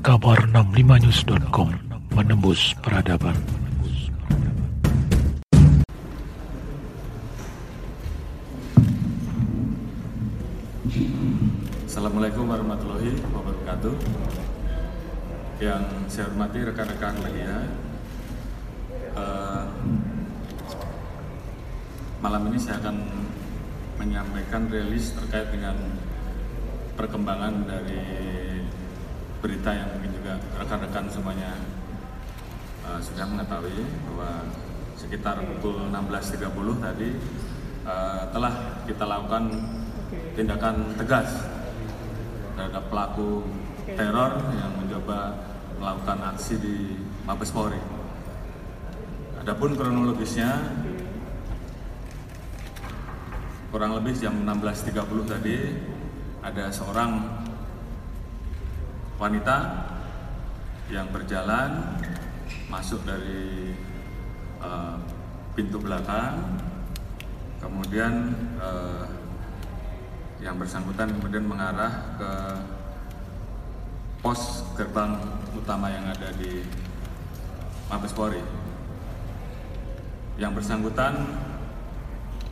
kabar 65news.com menembus peradaban. Assalamualaikum warahmatullahi wabarakatuh. Yang saya hormati rekan-rekan media, uh, malam ini saya akan menyampaikan rilis terkait dengan perkembangan dari berita yang mungkin juga rekan-rekan semuanya uh, sudah mengetahui bahwa sekitar pukul 16.30 tadi uh, telah kita lakukan tindakan tegas terhadap pelaku teror yang mencoba melakukan aksi di Mabes Polri. Adapun kronologisnya kurang lebih jam 16.30 tadi ada seorang wanita yang berjalan masuk dari uh, pintu belakang, kemudian uh, yang bersangkutan kemudian mengarah ke pos gerbang utama yang ada di Mabes Polri. Yang bersangkutan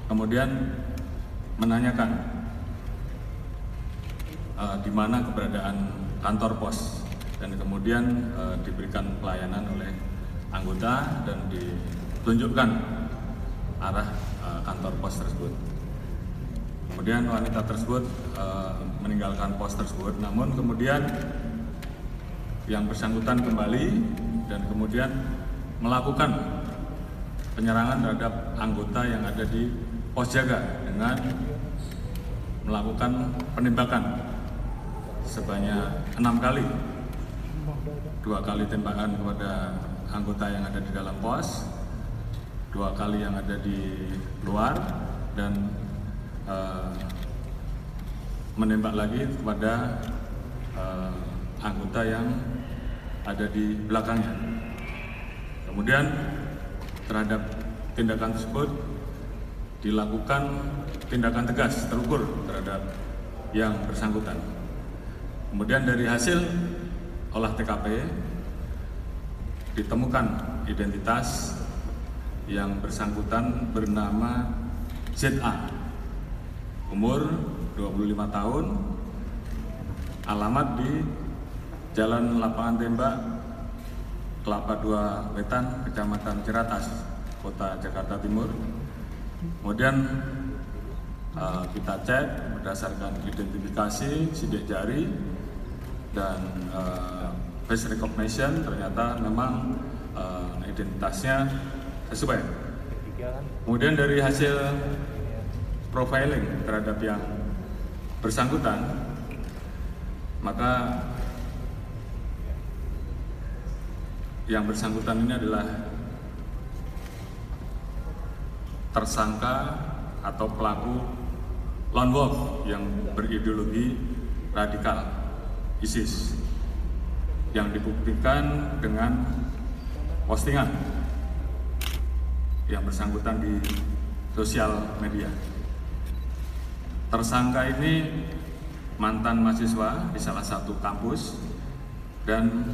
kemudian menanyakan uh, di mana keberadaan kantor pos. Dan kemudian uh, diberikan pelayanan oleh anggota dan ditunjukkan arah uh, kantor pos tersebut. Kemudian wanita tersebut uh, meninggalkan pos tersebut, namun kemudian yang bersangkutan kembali dan kemudian melakukan penyerangan terhadap anggota yang ada di pos jaga dengan melakukan penembakan sebanyak enam kali, dua kali tembakan kepada anggota yang ada di dalam pos, dua kali yang ada di luar dan uh, menembak lagi kepada uh, anggota yang ada di belakangnya. Kemudian terhadap tindakan tersebut dilakukan tindakan tegas terukur terhadap yang bersangkutan. Kemudian dari hasil olah TKP ditemukan identitas yang bersangkutan bernama ZA umur 25 tahun, alamat di Jalan Lapangan Tembak, Kelapa Dua Wetan, Kecamatan Ciratas, Kota Jakarta Timur. Kemudian uh, kita cek berdasarkan identifikasi sidik jari dan uh, face recognition ternyata memang uh, identitasnya sesuai. Kemudian dari hasil profiling terhadap yang bersangkutan, maka yang bersangkutan ini adalah tersangka atau pelaku lone wolf yang berideologi radikal ISIS yang dibuktikan dengan postingan yang bersangkutan di sosial media. Tersangka ini mantan mahasiswa di salah satu kampus dan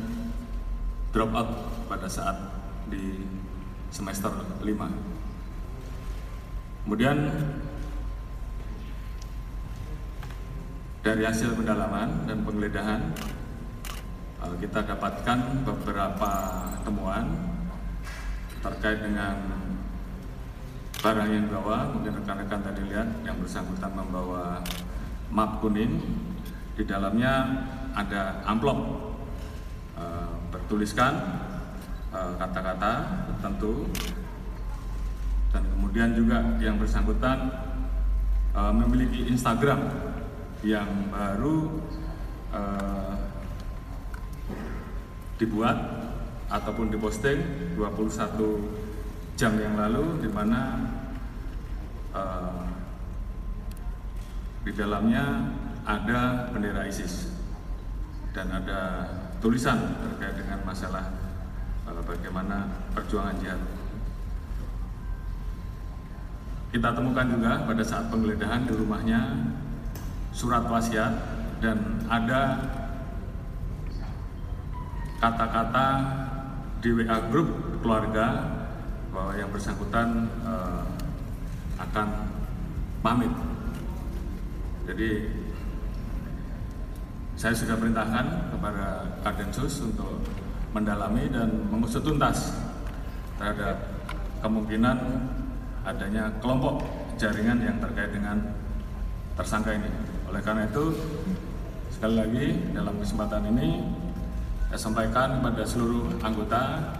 drop out pada saat di semester 5. Kemudian dari hasil pendalaman dan penggeledahan eh, kita dapatkan beberapa temuan terkait dengan barang yang dibawa, mungkin rekan-rekan tadi lihat yang bersangkutan membawa map kuning, di dalamnya ada amplop e, bertuliskan eh, kata-kata tertentu. Dan kemudian juga yang bersangkutan memiliki Instagram yang baru e, dibuat ataupun diposting 21 jam yang lalu di mana uh, di dalamnya ada bendera ISIS dan ada tulisan terkait dengan masalah uh, bagaimana perjuangan jihad. Kita temukan juga pada saat penggeledahan di rumahnya surat wasiat dan ada kata-kata di WA grup keluarga bahwa yang bersangkutan uh, akan pamit. Jadi saya sudah perintahkan kepada Kadensus untuk mendalami dan mengusut tuntas terhadap kemungkinan adanya kelompok jaringan yang terkait dengan tersangka ini. Oleh karena itu, sekali lagi dalam kesempatan ini saya sampaikan kepada seluruh anggota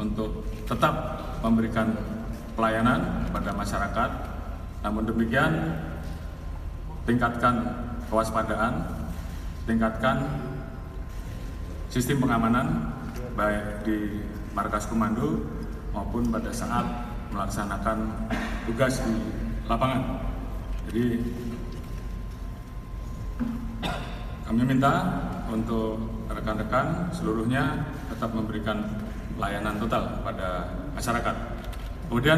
untuk tetap memberikan pelayanan kepada masyarakat. Namun demikian, tingkatkan kewaspadaan, tingkatkan sistem pengamanan baik di markas komando maupun pada saat melaksanakan tugas di lapangan. Jadi kami minta untuk rekan-rekan seluruhnya tetap memberikan pelayanan total pada masyarakat. Kemudian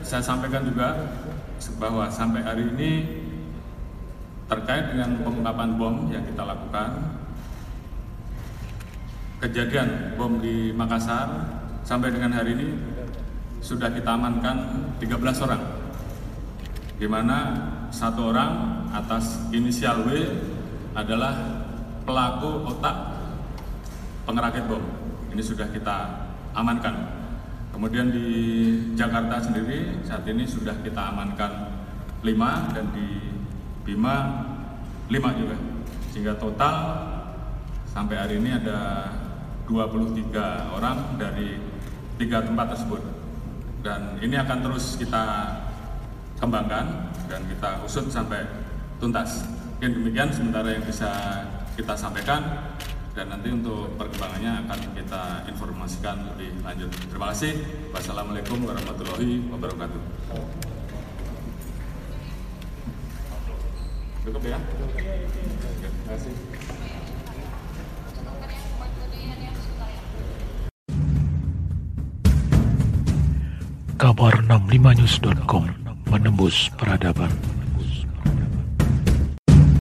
saya sampaikan juga bahwa sampai hari ini terkait dengan pengungkapan bom yang kita lakukan, kejadian bom di Makassar sampai dengan hari ini sudah kita amankan 13 orang, di mana satu orang atas inisial W adalah pelaku otak pengerakit bom. Ini sudah kita amankan. Kemudian di Jakarta sendiri saat ini sudah kita amankan 5 dan di Bima 5 juga. Sehingga total sampai hari ini ada 23 orang dari tiga tempat tersebut. Dan ini akan terus kita kembangkan dan kita usut sampai tuntas. Mungkin demikian sementara yang bisa kita sampaikan dan nanti untuk perkembangannya akan kita informasikan lebih lanjut. Terima kasih. Wassalamualaikum warahmatullahi wabarakatuh. Cukup ya? Terima kasih. Kabar 65news.com menembus peradaban.